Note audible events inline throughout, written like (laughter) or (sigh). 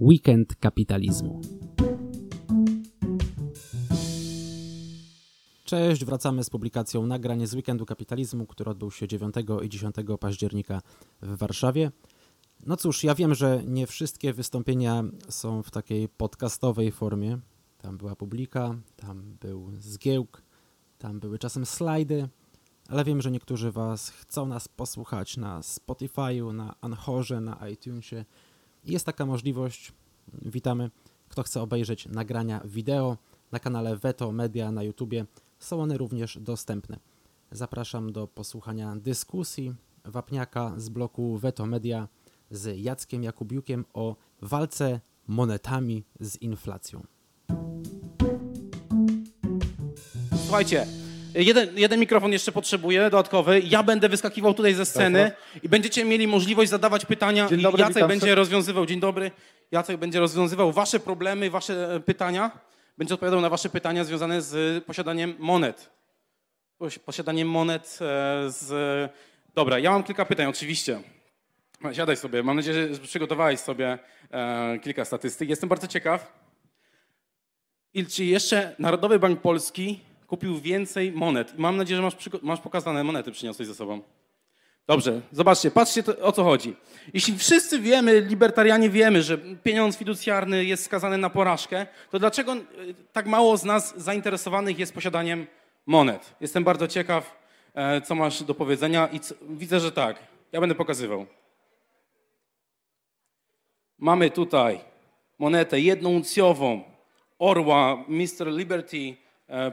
Weekend Kapitalizmu. Cześć, wracamy z publikacją nagranie z Weekendu Kapitalizmu, który odbył się 9 i 10 października w Warszawie. No cóż, ja wiem, że nie wszystkie wystąpienia są w takiej podcastowej formie. Tam była publika, tam był zgiełk, tam były czasem slajdy, ale wiem, że niektórzy Was chcą nas posłuchać na Spotify'u, na Anchorze, na iTunesie. Jest taka możliwość. Witamy. Kto chce obejrzeć nagrania wideo na kanale Veto Media na YouTubie, są one również dostępne. Zapraszam do posłuchania dyskusji Wapniaka z bloku Veto Media z Jackiem Jakubiukiem o walce monetami z inflacją. Słuchajcie, jeden, jeden mikrofon jeszcze potrzebuję, dodatkowy. Ja będę wyskakiwał tutaj ze sceny i będziecie mieli możliwość zadawać pytania. Dzień i dobry, Jacek będzie rozwiązywał, dzień dobry, Jacek będzie rozwiązywał wasze problemy, wasze e, pytania. Będzie odpowiadał na wasze pytania związane z posiadaniem monet. Posi- Posiadaniem monet e, z... Dobra, ja mam kilka pytań, oczywiście. Siadaj sobie. Mam nadzieję, że przygotowałeś sobie e, kilka statystyk. Jestem bardzo ciekaw. I czy jeszcze Narodowy Bank Polski kupił więcej monet? Mam nadzieję, że masz, masz pokazane monety, przyniosłeś ze sobą. Dobrze, zobaczcie, patrzcie to, o co chodzi. Jeśli wszyscy wiemy, libertarianie wiemy, że pieniądz fiducjarny jest skazany na porażkę, to dlaczego y, tak mało z nas zainteresowanych jest posiadaniem monet? Jestem bardzo ciekaw, e, co masz do powiedzenia i co, widzę, że tak. Ja będę pokazywał. Mamy tutaj monetę jednouncjową Orła, Mr. Liberty, e,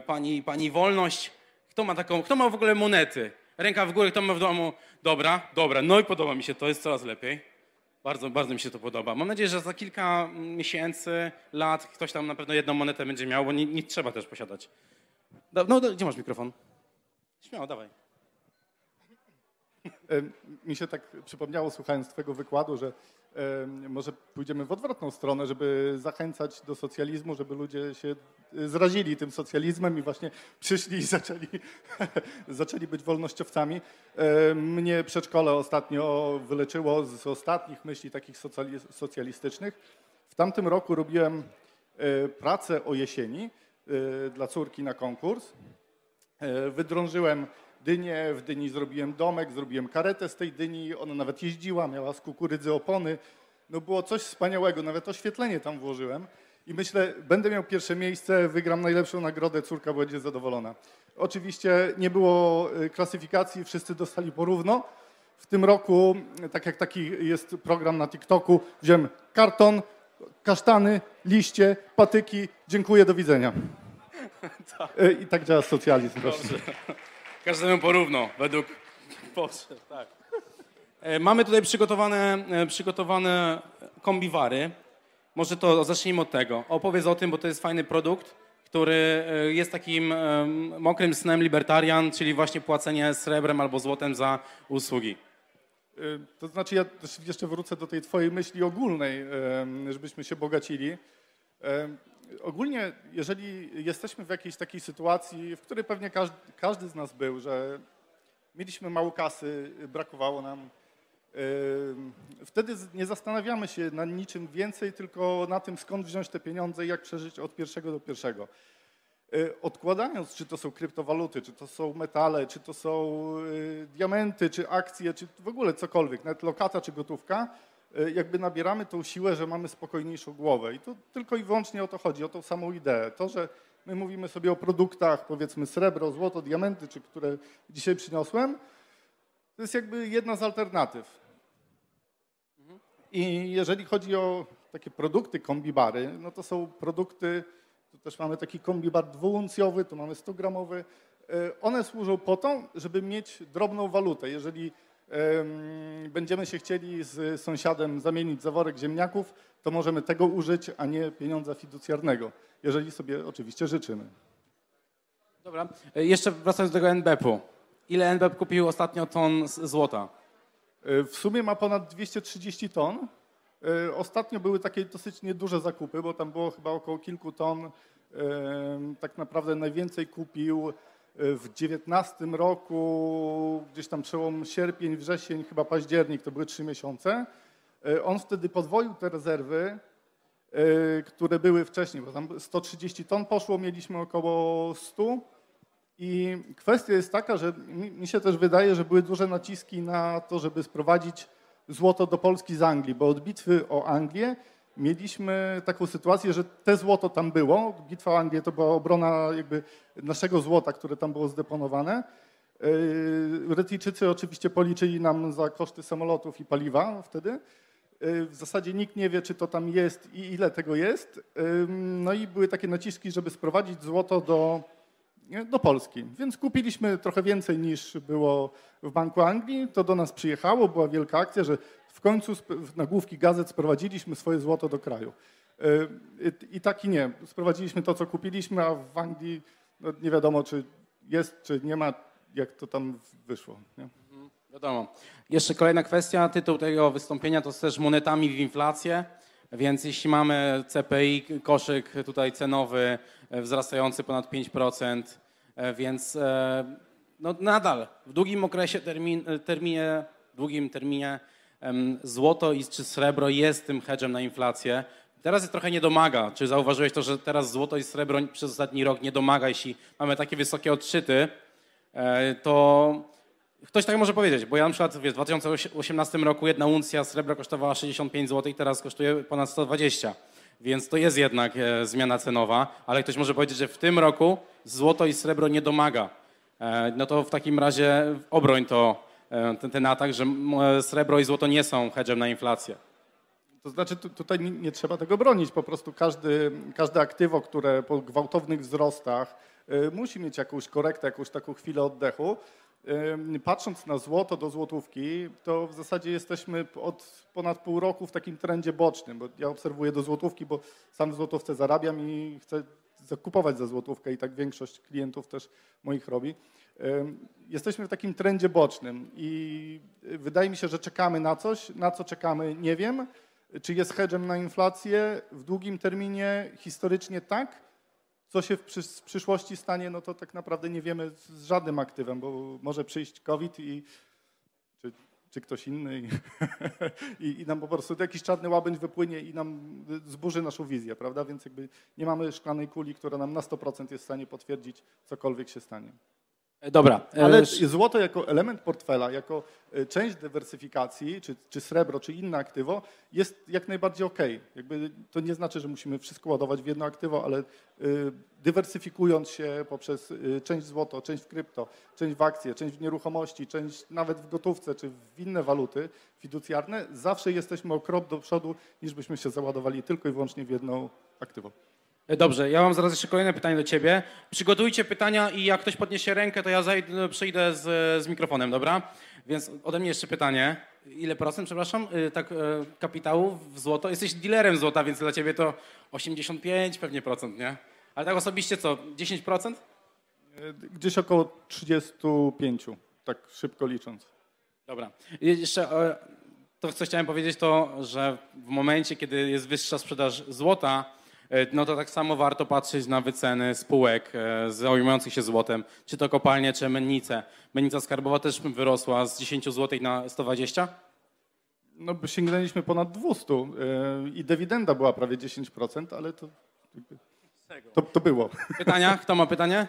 pani, pani Wolność. Kto ma taką, kto ma w ogóle monety? Ręka w górę, kto ma w domu? Dobra, dobra, no i podoba mi się to, jest coraz lepiej. Bardzo, bardzo mi się to podoba. Mam nadzieję, że za kilka miesięcy, lat ktoś tam na pewno jedną monetę będzie miał, bo nie, nie trzeba też posiadać. No, do, gdzie masz mikrofon? Śmiało, dawaj. E, Mi się tak przypomniało, słuchając Twojego wykładu, że e, może pójdziemy w odwrotną stronę, żeby zachęcać do socjalizmu, żeby ludzie się e, zrazili tym socjalizmem i właśnie przyszli i zaczęli, (laughs) zaczęli być wolnościowcami. Mnie przedszkole ostatnio wyleczyło z ostatnich myśli takich socjali- socjalistycznych. W tamtym roku robiłem e, pracę o jesieni e, dla córki na konkurs. E, Wydrążyłem dynię, w dyni zrobiłem domek, zrobiłem karetę z tej dyni, ona nawet jeździła, miała z kukurydzy opony. No było coś wspaniałego, nawet oświetlenie tam włożyłem. I myślę, będę miał pierwsze miejsce, wygram najlepszą nagrodę, córka będzie zadowolona. Oczywiście nie było e, klasyfikacji, wszyscy dostali porówno. W tym roku, tak jak taki jest program na TikToku, wziąłem karton, kasztany, liście, patyki, dziękuję, do widzenia. E, (laughs) I tak działa socjalizm. właśnie. Każdemu porówno, według potrzeb, tak. E, Mamy tutaj przygotowane, e, przygotowane kombiwary. Może to zacznijmy od tego. Opowiedz o tym, bo to jest fajny produkt, który e, jest takim mokrym snem libertarian, czyli właśnie płacenie srebrem albo złotem za usługi. To znaczy, ja jeszcze wrócę do tej twojej myśli ogólnej, żebyśmy się bogacili. Ogólnie, jeżeli jesteśmy w jakiejś takiej sytuacji, w której pewnie każdy, każdy z nas był, że mieliśmy mało kasy, brakowało nam, wtedy nie zastanawiamy się nad niczym więcej, tylko na tym, skąd wziąć te pieniądze i jak przeżyć od pierwszego do pierwszego. Y, Odkładając, czy to są kryptowaluty, czy to są metale, czy to są y, diamenty, czy akcje, czy w ogóle cokolwiek, nawet lokata czy gotówka, jakby nabieramy tą siłę, że mamy spokojniejszą głowę. I to tylko i wyłącznie o to chodzi, o tą samą ideę. To, że my mówimy sobie o produktach, powiedzmy srebro, złoto, diamenty, czy które dzisiaj przyniosłem, to jest jakby jedna z alternatyw. I jeżeli chodzi o takie produkty kombibary, no to są produkty, tu też mamy taki kombibar dwuuncjowy, tu mamy 100 gramowy. E, One służą po to, żeby mieć drobną walutę. Jeżeli będziemy się chcieli z sąsiadem zamienić za worek ziemniaków, to możemy tego użyć, a nie pieniądza fiducjarnego, jeżeli sobie oczywiście życzymy. Dobra. E, Jeszcze wracając do tego NBP-u. Ile NBP kupił ostatnio ton złota? E, W sumie ma ponad 230 ton. E, Ostatnio były takie dosyć nieduże zakupy, bo tam było chyba około kilku ton. E, Tak naprawdę najwięcej kupił e, w 19 roku, gdzieś tam przełom sierpień, wrzesień, chyba październik, to były trzy miesiące. E, On wtedy podwoił te rezerwy które były wcześniej, bo tam 130 ton poszło, mieliśmy około 100. I kwestia jest taka, że mi się też wydaje, że były duże naciski na to, żeby sprowadzić złoto do Polski z Anglii, bo od bitwy o Anglię mieliśmy taką sytuację, że te złoto tam było. Bitwa o Anglię to była obrona jakby naszego złota, które tam było zdeponowane. Yy, Brytyjczycy oczywiście policzyli nam za koszty samolotów i paliwa wtedy. Yy, w zasadzie nikt nie wie, czy to tam jest i ile tego jest. Yy, no i były takie naciski, żeby sprowadzić złoto do, do Polski. Więc kupiliśmy trochę więcej niż było w Banku Anglii. To do nas przyjechało, była wielka akcja, że w końcu nagłówki gazet sprowadziliśmy swoje złoto do kraju. I tak i nie. Sprowadziliśmy to, co kupiliśmy, a w Anglii no nie wiadomo, czy jest, czy nie ma jak to tam wyszło. Nie? Mhm, wiadomo. Jeszcze kolejna kwestia, tytuł tego wystąpienia to też monetami w inflację, więc jeśli mamy CPI, koszyk tutaj cenowy e, wzrastający ponad 5%, e, więc e, no nadal w długim okresie, termin, terminie, długim terminie złoto i czy srebro jest tym hedgem na inflację. Teraz jest trochę nie domaga. Czy zauważyłeś to, że teraz złoto i srebro przez ostatni rok nie domaga, jeśli mamy takie wysokie odczyty, E, to ktoś tak może powiedzieć, bo ja na przykład w 2018 roku jedna uncja srebra kosztowała 65 zł, teraz kosztuje ponad 120. Więc to jest jednak e, zmiana cenowa, ale ktoś może powiedzieć, że w tym roku złoto i srebro nie domaga. E, no to w takim razie obroń to ten, ten atak, że srebro i złoto nie są hedgem na inflację. To znaczy tutaj nie, nie, trzeba tego bronić, po prostu każdy, każde aktywo, które po gwałtownych wzrostach Y, musi mieć jakąś korektę, jakąś taką chwilę oddechu. Y, patrząc na złoto do złotówki, to w zasadzie jesteśmy od ponad pół roku w takim trendzie bocznym, bo ja obserwuję do złotówki, bo sam w złotówce zarabiam i chcę zakupować za złotówkę i tak większość klientów też moich robi. Jesteśmy w takim trendzie bocznym i wydaje mi się, że czekamy na coś. Na co czekamy, nie wiem. Czy jest hedgem na inflację? W długim terminie historycznie tak, co się w, przyszłości stanie, no to tak naprawdę nie wiemy z żadnym aktywem, bo może przyjść COVID i czy, czy ktoś inny i, (laughs) i, i, nam po prostu jakiś czarny łabędź wypłynie i nam zburzy naszą wizję, prawda? Więc jakby nie mamy szklanej kuli, która nam na 100% jest w stanie potwierdzić cokolwiek się stanie. E, dobra. E, Ale złoto jako element portfela, jako e, część dywersyfikacji, czy, czy srebro, czy inne aktywo, jest jak najbardziej ok. Jakby to nie znaczy, że musimy wszystko ładować w jedno aktywo, ale dywersyfikując się poprzez część złoto, część w krypto, część w akcje, część w nieruchomości, część nawet w gotówce, czy w inne waluty fiducjarne, zawsze jesteśmy o krok do przodu, niż byśmy się załadowali tylko i wyłącznie w jedno aktywo. E, dobrze, ja mam zaraz jeszcze kolejne pytanie do ciebie. Przygotujcie pytania i jak ktoś podniesie rękę, to ja zajdę, przyjdę z, z mikrofonem, dobra? Więc ode mnie jeszcze pytanie. Ile procent, przepraszam, e, tak e, kapitału w złoto? Jesteś dealerem złota, więc dla ciebie to 85 pewnie procent, nie? Ale tak osobiście co, 10%? Gdzieś około 35, tak szybko licząc. Dobra. Jeszcze to, co chciałem powiedzieć, to, że w momencie, kiedy jest wyższa sprzedaż złota, no to tak samo warto patrzeć na wyceny spółek e, zajmujących się złotem, czy to kopalnie, czy mennice. Mennica skarbowa też wyrosła z 10 zł na 120? No sięgnęliśmy ponad 200 e, i dywidenda była prawie 10%, ale to, to, to było. (laughs) Pytania? Kto ma pytanie?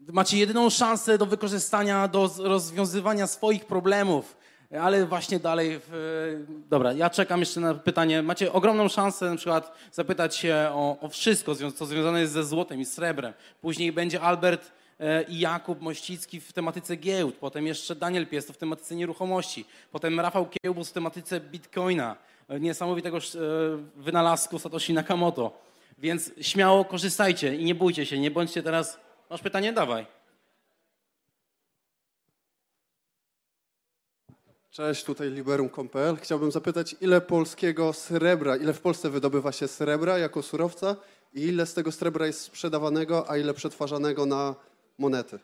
Macie jedyną szansę do wykorzystania, do rozwiązywania swoich problemów ale właśnie dalej. W... Dobra, ja czekam jeszcze na pytanie. Macie ogromną szansę na przykład zapytać się o, o wszystko, co związane jest ze złotem i srebrem. Później będzie Albert e, i Jakub Mościcki w tematyce giełd, potem jeszcze Daniel Piesto w tematyce nieruchomości, potem Rafał Kiełbus w tematyce bitcoina, e, niesamowitego e, wynalazku Satoshi Nakamoto. Więc śmiało korzystajcie i nie bójcie się, nie bądźcie teraz... Masz pytanie? Dawaj. Cześć, tutaj liberum.pl. Chciałbym zapytać, ile polskiego srebra, ile w Polsce wydobywa się srebra jako surowca i ile z tego srebra jest sprzedawanego, a ile przetwarzanego na monety?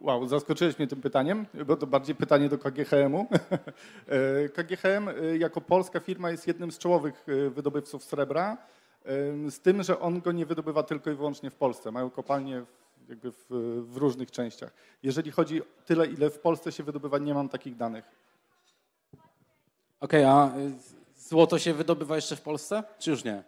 Wow, zaskoczyłeś mnie tym pytaniem, bo to bardziej pytanie do KGHM-u. KGHM (laughs) e, jako polska firma jest jednym z czołowych e, wydobywców srebra, z tym, że on go nie wydobywa tylko i wyłącznie w Polsce. Mają kopalnie jakby w, w różnych częściach. Jeżeli chodzi tyle, ile w Polsce się wydobywa, nie mam takich danych. Okej, okay, a Złoto się wydobywa jeszcze w Polsce, czy już nie?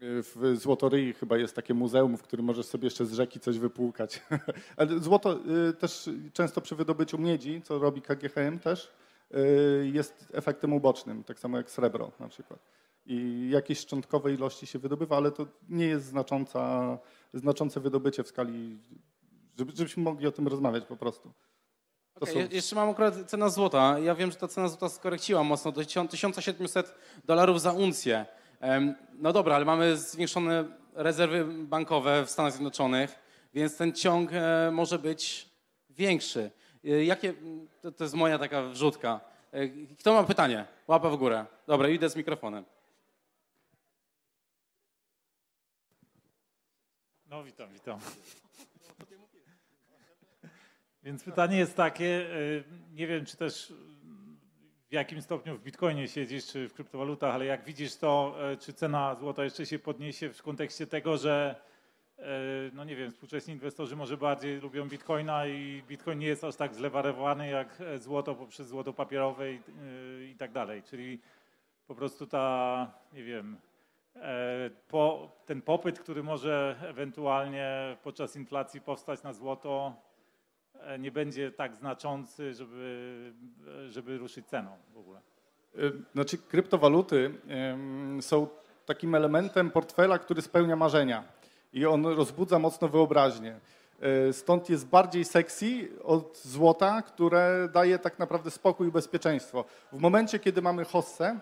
W Złotoryi chyba jest takie muzeum, w którym możesz sobie jeszcze z rzeki coś wypłukać. (laughs) Ale złoto y, też często przy wydobyciu miedzi, co robi KGHM też, y, jest efektem ubocznym, tak samo jak srebro na przykład. I jakieś szczątkowe ilości się wydobywa, ale to nie jest znacząca, znaczące wydobycie w skali, żeby, żebyśmy mogli o tym rozmawiać po prostu. Okay, są... Jeszcze mam akurat cenę złota. Ja wiem, że ta cena złota skorekciła mocno do 1700 dolarów za uncję. No dobra, ale mamy zwiększone rezerwy bankowe w Stanach Zjednoczonych, więc ten ciąg e, może być większy. E, jakie, to, to jest moja taka wrzutka. E, kto ma pytanie? Łapa w górę. Dobra, idę z mikrofonem. No witam, witam. (laughs) Więc pytanie jest takie, nie wiem czy też w jakim stopniu w bitcoinie siedzisz, czy w kryptowalutach, ale jak widzisz to, e, czy cena złota jeszcze się podniesie w kontekście tego, że no nie wiem, współczesni inwestorzy może bardziej lubią bitcoina i bitcoin nie jest aż tak zlewarowany jak złoto poprzez złoto papierowe i, i tak dalej. Czyli po prostu ta, nie wiem, po, ten popyt, który może ewentualnie podczas inflacji powstać na złoto, E, nie będzie tak znaczący, żeby, żeby ruszyć ceną w ogóle? E, znaczy kryptowaluty są takim elementem portfela, który spełnia marzenia i on rozbudza mocno wyobraźnię. E, stąd jest bardziej sexy od złota, które daje tak naprawdę spokój i bezpieczeństwo. W momencie, kiedy mamy hossę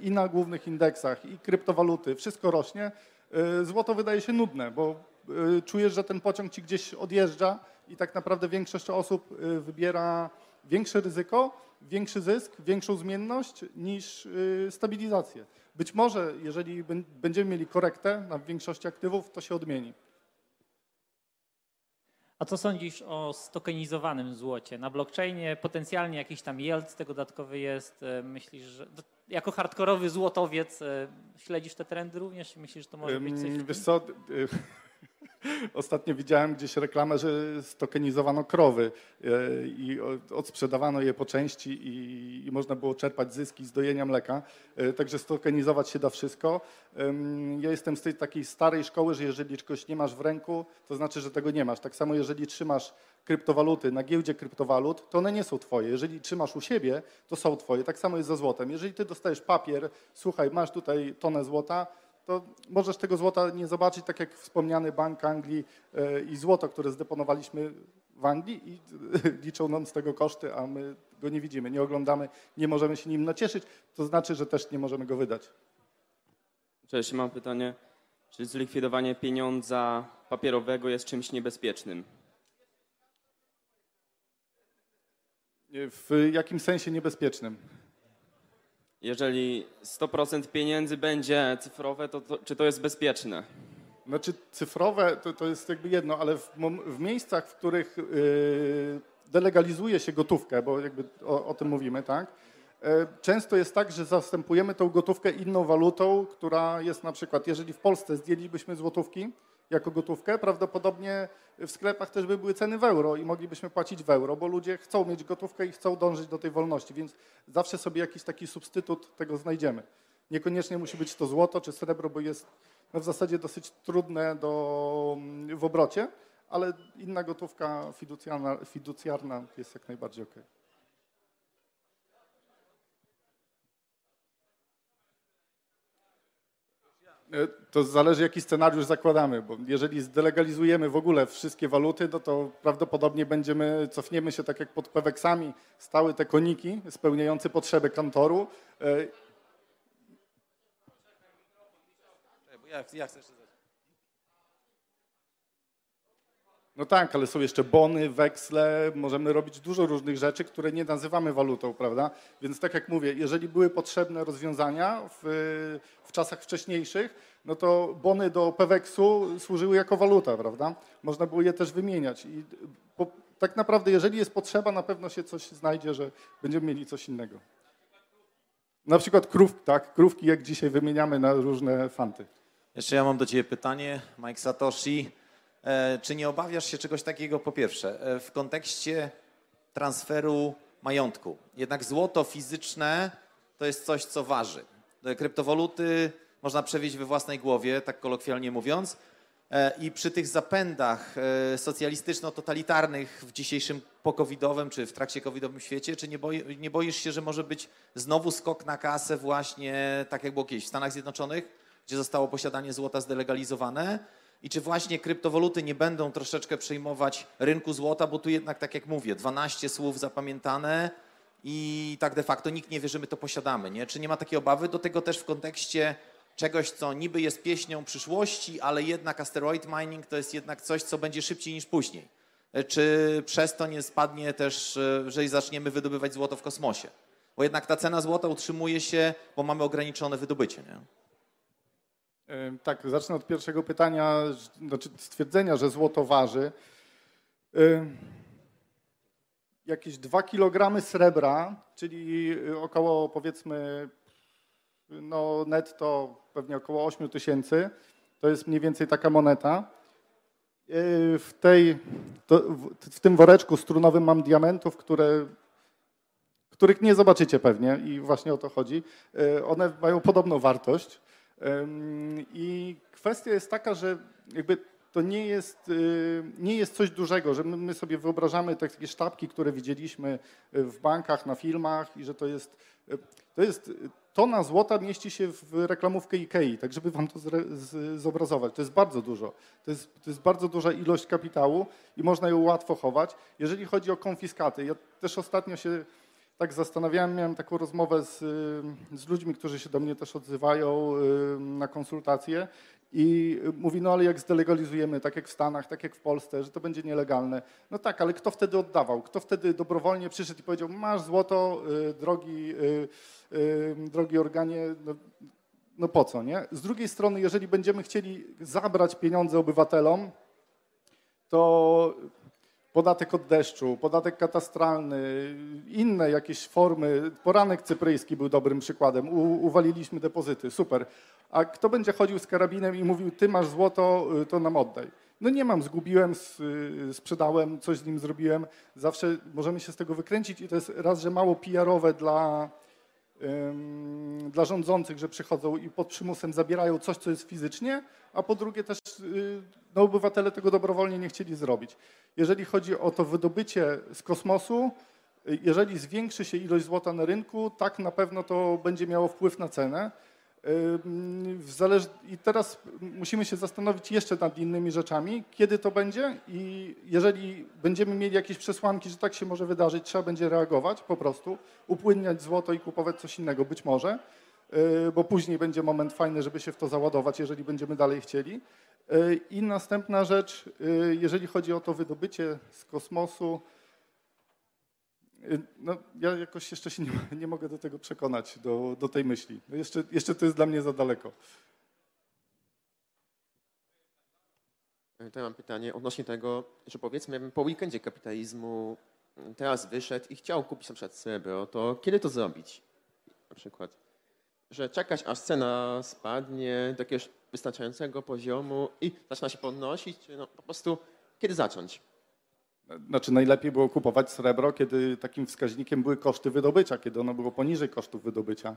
i na głównych indeksach, i kryptowaluty, wszystko rośnie, złoto wydaje się nudne, bo czujesz, że ten pociąg ci gdzieś odjeżdża, i tak naprawdę większość osób y, wybiera większe ryzyko, większy zysk, większą zmienność niż y, stabilizację. Być może, jeżeli będziemy mieli korektę na większości aktywów, to się odmieni. A co sądzisz o stokenizowanym złocie? Na blockchainie potencjalnie jakiś tam yield tego dodatkowy jest. Y, myślisz, że jako hardkorowy złotowiec śledzisz te trendy również? Myślisz, że to może być coś? Wiesz co, Ostatnio widziałem gdzieś reklamę, że stokenizowano krowy e, i odsprzedawano je po części i, można było czerpać zyski z dojenia mleka. E, także stokenizować się da wszystko. Ja jestem z tej takiej starej szkoły, że jeżeli czegoś nie masz w ręku, to znaczy, że tego nie masz. Tak samo jeżeli trzymasz kryptowaluty na giełdzie kryptowalut, to one nie są twoje. Jeżeli trzymasz u siebie, to są twoje. Tak samo jest ze złotem. Jeżeli ty dostajesz papier, słuchaj, masz tutaj tonę złota, to możesz tego złota nie zobaczyć, tak jak wspomniany Bank Anglii e, i złoto, które zdeponowaliśmy w Anglii i (laughs) liczą nam z tego koszty, a my go nie widzimy, nie oglądamy, nie możemy się nim nacieszyć, to znaczy, że też nie możemy go wydać. Cześć, mam pytanie. Czy zlikwidowanie pieniądza papierowego jest czymś niebezpiecznym? W jakim sensie niebezpiecznym? Jeżeli 100% pieniędzy będzie cyfrowe, to, to, czy to jest bezpieczne? Znaczy cyfrowe to, to jest jakby jedno, ale w, w miejscach, w których yy, delegalizuje się gotówkę, bo jakby o, o tym mówimy, tak? Yy, często jest tak, że zastępujemy tą gotówkę inną walutą, która jest na przykład, jeżeli w Polsce zdjęlibyśmy złotówki, jako gotówkę. Prawdopodobnie w sklepach też by były ceny w euro i moglibyśmy płacić w euro, bo ludzie chcą mieć gotówkę i chcą dążyć do tej wolności, więc zawsze sobie jakiś taki substytut tego znajdziemy. Niekoniecznie musi być to złoto czy srebro, bo jest no w zasadzie dosyć trudne do, w obrocie, ale inna gotówka fiducjarna, fiducjarna jest jak najbardziej ok. E, to zależy, jaki scenariusz zakładamy, bo jeżeli zdelegalizujemy w ogóle wszystkie waluty, no to prawdopodobnie będziemy, cofniemy się tak jak pod peweksami, stały te koniki spełniające potrzeby kantoru. E, ja, ja chcę jeszcze No tak, ale są jeszcze bony, weksle, możemy robić dużo różnych rzeczy, które nie nazywamy walutą, prawda? Więc tak jak mówię, jeżeli były potrzebne rozwiązania w, w czasach wcześniejszych, no to bony do Peweksu służyły jako waluta, prawda? Można było je też wymieniać i po, tak naprawdę jeżeli jest potrzeba, na pewno się coś znajdzie, że będziemy mieli coś innego. Na przykład krów, tak, krówki jak dzisiaj wymieniamy na różne fanty. Jeszcze ja mam do Ciebie pytanie, Mike Satoshi. E, czy nie obawiasz się czegoś takiego, po pierwsze, e, w kontekście transferu majątku? Jednak złoto fizyczne to jest coś, co waży. E, Kryptowaluty można przewieźć we własnej głowie, tak kolokwialnie mówiąc. I przy tych zapędach socjalistyczno-totalitarnych w dzisiejszym pokowidowym czy w trakcie covidowym świecie, czy nie, boi, nie boisz się, że może być znowu skok na kasę właśnie tak jak było kiedyś w Stanach Zjednoczonych, gdzie zostało posiadanie złota zdelegalizowane? I czy właśnie kryptowaluty nie będą troszeczkę przejmować rynku złota, bo tu jednak, tak jak mówię, 12 słów zapamiętane i tak de facto nikt nie wie, że my to posiadamy. Nie? Czy nie ma takiej obawy? Do tego też w kontekście czegoś, co niby jest pieśnią przyszłości, ale jednak asteroid mining to jest jednak coś, co będzie szybciej niż później. Czy przez to nie spadnie też, że zaczniemy wydobywać złoto w kosmosie? Bo jednak ta cena złota utrzymuje się, bo mamy ograniczone wydobycie. Nie? Tak, zacznę od pierwszego pytania, znaczy stwierdzenia, że złoto waży. Jakieś 2 kg srebra, czyli około powiedzmy no netto pewnie około 8 tysięcy, to jest mniej więcej taka moneta. E, W, tej, w, tym woreczku strunowym mam diamentów, które, których nie zobaczycie pewnie i właśnie o to chodzi. E, One mają podobną wartość. I kwestia jest taka, że jakby to nie jest, y, nie jest coś dużego, że my, sobie wyobrażamy takie sztabki, które widzieliśmy w bankach, na filmach i że to jest, y, to jest tona złota mieści się w reklamówkę Ikei, tak żeby wam to zobrazować. To jest bardzo dużo. To jest, to jest bardzo duża ilość kapitału i można ją łatwo chować. Jeżeli chodzi o konfiskaty, ja też ostatnio się tak zastanawiałem, miałem taką rozmowę z, y, z ludźmi, którzy się do mnie też odzywają y, na konsultacje i mówi, no ale jak zdelegalizujemy, tak jak w Stanach, tak jak w Polsce, że to będzie nielegalne. No tak, ale kto wtedy oddawał? Kto wtedy dobrowolnie przyszedł i powiedział, masz złoto, y, drogi, drogi organie, no, no po co, nie? Z drugiej strony, jeżeli będziemy chcieli zabrać pieniądze obywatelom, to podatek od deszczu, podatek katastralny, inne jakieś formy. Poranek cypryjski był dobrym przykładem. U, uwaliliśmy depozyty, super. A kto będzie chodził z karabinem i mówił, ty masz złoto, y, to nam oddaj. No nie mam, zgubiłem, y, sprzedałem, coś z nim zrobiłem. Zawsze możemy się z tego wykręcić i to jest raz, że mało PR-owe dla, dla rządzących, że przychodzą i pod przymusem zabierają coś, co jest fizycznie, a po drugie też y, no, obywatele tego dobrowolnie nie chcieli zrobić. Jeżeli chodzi o to wydobycie z kosmosu, y, jeżeli zwiększy się ilość złota na rynku, tak na pewno to będzie miało wpływ na cenę. I teraz musimy się zastanowić jeszcze nad innymi rzeczami, kiedy to będzie i jeżeli będziemy mieli jakieś przesłanki, że tak się może wydarzyć, trzeba będzie reagować po prostu, upłynniać złoto i kupować coś innego, być może, yy, bo później będzie moment fajny, żeby się w to załadować, jeżeli będziemy dalej chcieli. Yy, I następna rzecz, yy, jeżeli chodzi o to wydobycie z kosmosu, no, ja jakoś jeszcze się nie, (laughs) nie mogę do tego przekonać, do, do tej myśli. No jeszcze, jeszcze to jest dla mnie za daleko. E, To ja mam pytanie odnośnie tego, że powiedzmy, po weekendzie kapitalizmu mm, teraz wyszedł i chciał kupić na przykład srebro, to kiedy to zrobić? Na przykład, że czekać aż cena spadnie do jakiegoś wystarczającego poziomu i zaczyna się podnosić, czy no, po prostu kiedy zacząć? Znaczy najlepiej było kupować srebro, kiedy takim wskaźnikiem były koszty wydobycia, kiedy ono było poniżej kosztów wydobycia.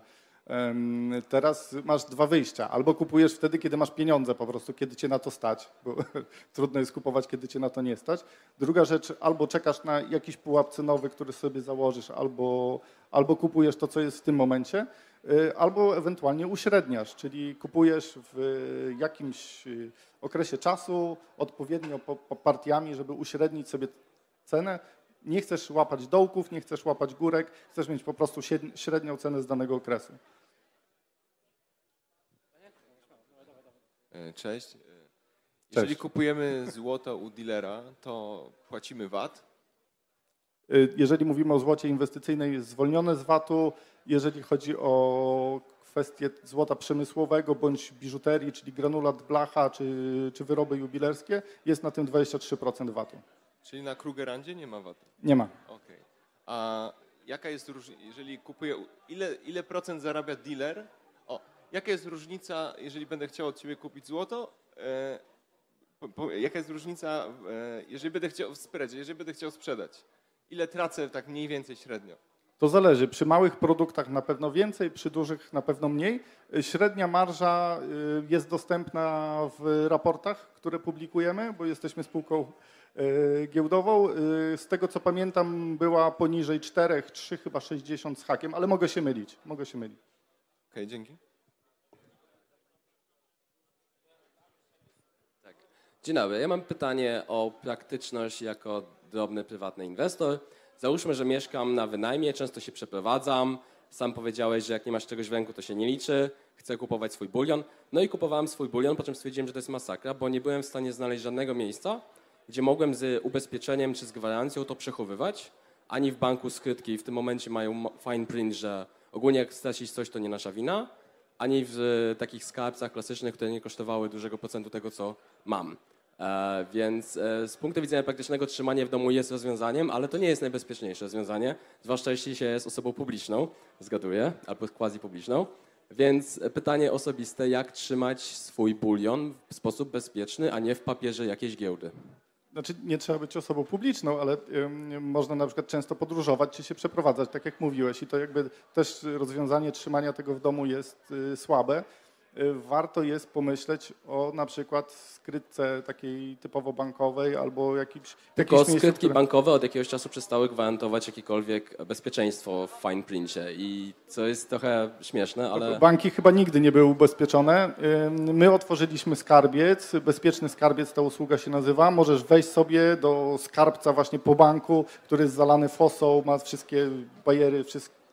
Teraz masz dwa wyjścia. Albo kupujesz wtedy, kiedy masz pieniądze po prostu, kiedy cię na to stać, bo (laughs) trudno jest kupować, kiedy cię na to nie stać. Druga rzecz, albo czekasz na jakiś pułap cenowy, który sobie założysz, albo, albo kupujesz to, co jest w tym momencie, albo ewentualnie uśredniasz, czyli kupujesz w jakimś y, okresie czasu odpowiednio po, po partiami, żeby uśrednić sobie cenę. Nie chcesz łapać dołków, nie chcesz łapać górek, chcesz mieć po prostu średni- średnią cenę z danego okresu. E, Cześć. E, Jeżeli Cześć. kupujemy złoto u dealera, to płacimy VAT. Y, Jeżeli mówimy o złocie inwestycyjnej, jest zwolnione z VAT-u. Jeżeli chodzi o kwestię złota przemysłowego bądź biżuterii, czyli granulat blacha czy, czy wyroby jubilerskie, jest na tym 23% VAT-u. Czyli na Krugerandzie nie ma VAT-u. Nie ma. Okej. A jaka jest różnica, jeżeli kupuję, ile, ile procent zarabia dealer? O, jaka jest różnica, jeżeli będę chciał od ciebie kupić złoto? E, po, po, jaka jest różnica, e, jeżeli będę chciał w spreadzie, jeżeli będę chciał sprzedać? Ile tracę tak mniej więcej średnio? To zależy. Przy małych produktach na pewno więcej, przy dużych na pewno mniej. Średnia marża y, jest dostępna w raportach, które publikujemy, bo jesteśmy spółką y, giełdową. Y, z tego co pamiętam była poniżej 4, 3 chyba 60 z hakiem, ale mogę się mylić. Mogę się mylić. Okej, okay, dzięki. Tak. Dzień dobry. Ja mam pytanie o praktyczność jako drobny prywatny inwestor. Załóżmy, że mieszkam na wynajmie, często się przeprowadzam. Sam powiedziałeś, że jak nie masz czegoś w ręku, to się nie liczy. Chcę kupować swój bulion. No i kupowałem swój bulion, po czym stwierdziłem, że to jest masakra, bo nie byłem w stanie znaleźć żadnego miejsca, gdzie mogłem z ubezpieczeniem czy z gwarancją to przechowywać. Ani w banku skrytki w tym momencie mają fine print, że ogólnie jak stracić coś, to nie nasza wina, ani w takich skarbcach klasycznych, które nie kosztowały dużego procentu tego, co mam. E, więc e, z punktu widzenia praktycznego trzymanie w domu jest rozwiązaniem, ale to nie jest najbezpieczniejsze rozwiązanie, zwłaszcza jeśli się jest osobą publiczną, zgaduję, albo quasi publiczną. Więc pytanie osobiste, jak trzymać swój bulion w sposób bezpieczny, a nie w papierze jakiejś giełdy? Znaczy nie trzeba być osobą publiczną, ale y, można na przykład często podróżować czy się przeprowadzać, tak jak mówiłeś. I to jakby też rozwiązanie trzymania tego w domu jest y, słabe. Y, warto jest pomyśleć o na przykład skrytce takiej typowo bankowej albo jakimś... Tylko skrytki miejscu, które... bankowe od jakiegoś czasu przestały gwarantować jakiekolwiek bezpieczeństwo w fine princie i co jest trochę śmieszne, ale... Banki chyba nigdy nie były ubezpieczone. My otworzyliśmy skarbiec, bezpieczny skarbiec ta usługa się nazywa. Możesz wejść sobie do skarbca właśnie po banku, który jest zalany fosą, ma wszystkie bajery,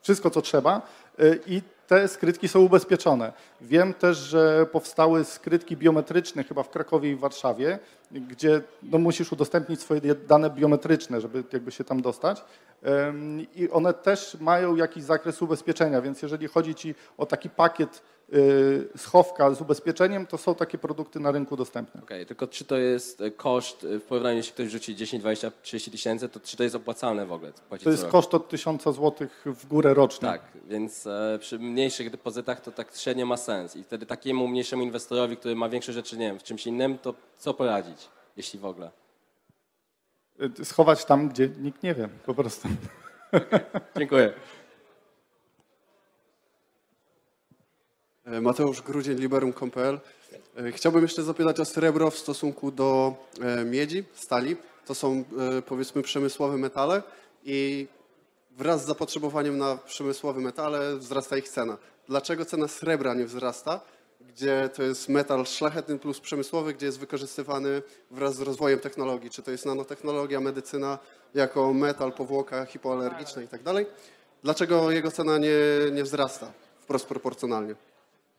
wszystko co trzeba y, i te skrytki są ubezpieczone. Wiem też, że powstały skrytki biometryczne chyba w Krakowie i w Warszawie, gdzie no, musisz udostępnić swoje dane biometryczne, żeby jakby się tam dostać. I one też mają jakiś zakres ubezpieczenia, więc jeżeli chodzi Ci o taki pakiet schowka z ubezpieczeniem, to są takie produkty na rynku dostępne. Okej, okay, tylko czy to jest e, koszt e, w porównaniu, jeśli ktoś rzuci 10, 20, 30 tysięcy, to czy to jest opłacalne w ogóle? To jest koszt od 1000 zł w górę rocznie. Tak, więc e, przy mniejszych depozytach to tak średnio ma sens i wtedy takiemu mniejszemu inwestorowi, który ma większe rzeczy, nie wiem, w czymś innym, to co poradzić, jeśli w ogóle? Y, schować tam, gdzie nikt nie wie, po prostu. Okay. Dziękuję. Mateusz Grudzień, liberum.pl. E, chciałbym jeszcze zapytać o srebro w stosunku do e, miedzi, stali. To są powiedzmy przemysłowe metale i wraz z zapotrzebowaniem na przemysłowe metale wzrasta ich cena. Dlaczego cena srebra nie wzrasta? gdzie to jest metal szlachetny plus przemysłowy, gdzie jest wykorzystywany wraz z rozwojem technologii, czy to jest nanotechnologia, medycyna jako metal, powłoka hipoalergiczna i tak. Dlaczego jego cena nie, nie wzrasta wprost proporcjonalnie?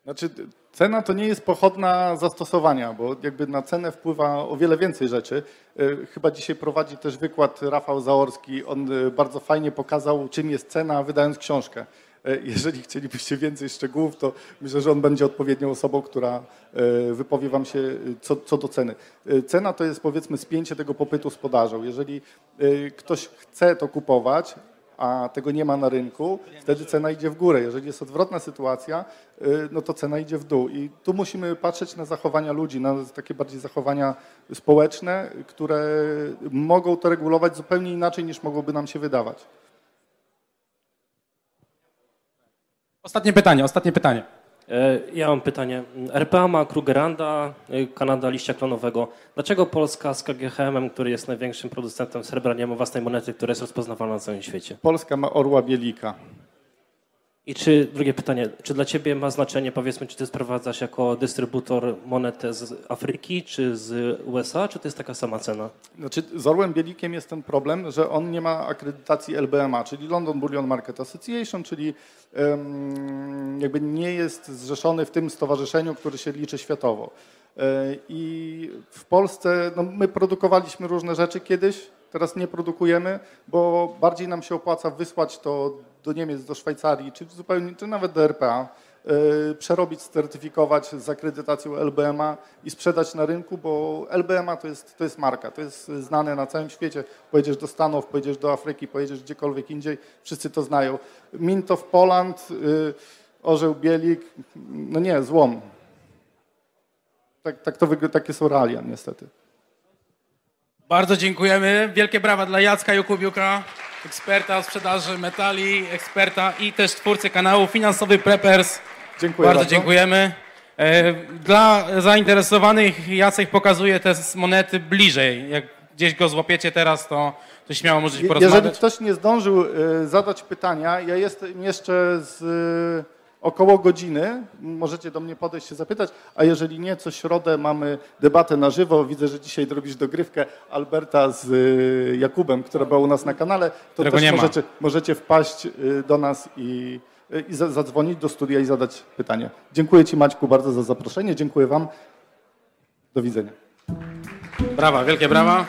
Znaczy, cena to nie jest pochodna zastosowania, bo jakby na cenę wpływa o wiele więcej rzeczy. E, chyba dzisiaj prowadzi też wykład Rafał Zaorski. On e, bardzo fajnie pokazał, czym jest cena, wydając książkę. E, jeżeli chcielibyście więcej szczegółów, to myślę, że on będzie odpowiednią osobą, która wypowie Wam się co, co do ceny. Cena to jest powiedzmy spięcie tego popytu z podażą. Jeżeli ktoś chce to kupować, a tego nie ma na rynku, wtedy cena idzie w górę. Jeżeli jest odwrotna sytuacja, no to cena idzie w dół. I tu musimy patrzeć na zachowania ludzi, na takie bardziej zachowania społeczne, które mogą to regulować zupełnie inaczej niż mogłoby nam się wydawać. Ostatnie pytanie, ostatnie pytanie. E, ja mam pytanie. RPA ma Krugeranda, e, Kanada liścia klonowego. Dlaczego Polska z KGHM, który jest największym producentem srebra, nie ma własnej monety, która jest rozpoznawalna na całym świecie? Polska ma orła bielika. I czy, drugie pytanie, czy dla Ciebie ma znaczenie, powiedzmy, czy Ty sprowadzasz jako dystrybutor monetę z Afryki, czy z USA, czy to jest taka sama cena? Znaczy, z Orłem Bielikiem jest ten problem, że on nie ma akredytacji LBMA, czyli London Bullion Market Association, czyli um, jakby nie jest zrzeszony w tym stowarzyszeniu, które się liczy światowo. E, I w Polsce no, my produkowaliśmy różne rzeczy kiedyś, teraz nie produkujemy, bo bardziej nam się opłaca wysłać to do Niemiec, do Szwajcarii, czy zupełnie, czy nawet do RPA, yy, przerobić, certyfikować z akredytacją LBMA i sprzedać na rynku, bo LBMA to jest, to jest marka, to jest znane na całym świecie. Pojedziesz do Stanów, pojedziesz do Afryki, pojedziesz gdziekolwiek indziej, wszyscy to znają. Mint of Poland, yy, orzeł bielik, no nie, złom. Tak, tak to, takie są realia niestety. Bardzo dziękujemy. Wielkie brawa dla Jacka Jakubiuka. eksperta sprzedaży metali, eksperta i też twórcy kanału Finansowy Preppers. Dziękuję bardzo. bardzo. dziękujemy. E, Dla zainteresowanych Jacek pokazuje te monety bliżej. Jak gdzieś go złapiecie teraz, to, to śmiało możecie porozmawiać. Jeżeli ktoś nie zdążył y, zadać pytania, ja jestem jeszcze z około godziny, możecie do mnie podejść się zapytać, a jeżeli nie, co środę mamy debatę na żywo. Widzę, że dzisiaj robisz dogrywkę Alberta z y, Jakubem, która była u nas na kanale. To też możecie, możecie wpaść y, do nas i, y, i za- zadzwonić do studia i zadać pytanie. Dziękuję Ci Maćku bardzo za zaproszenie, dziękuję Wam. Do widzenia. Brawa, wielkie brawa.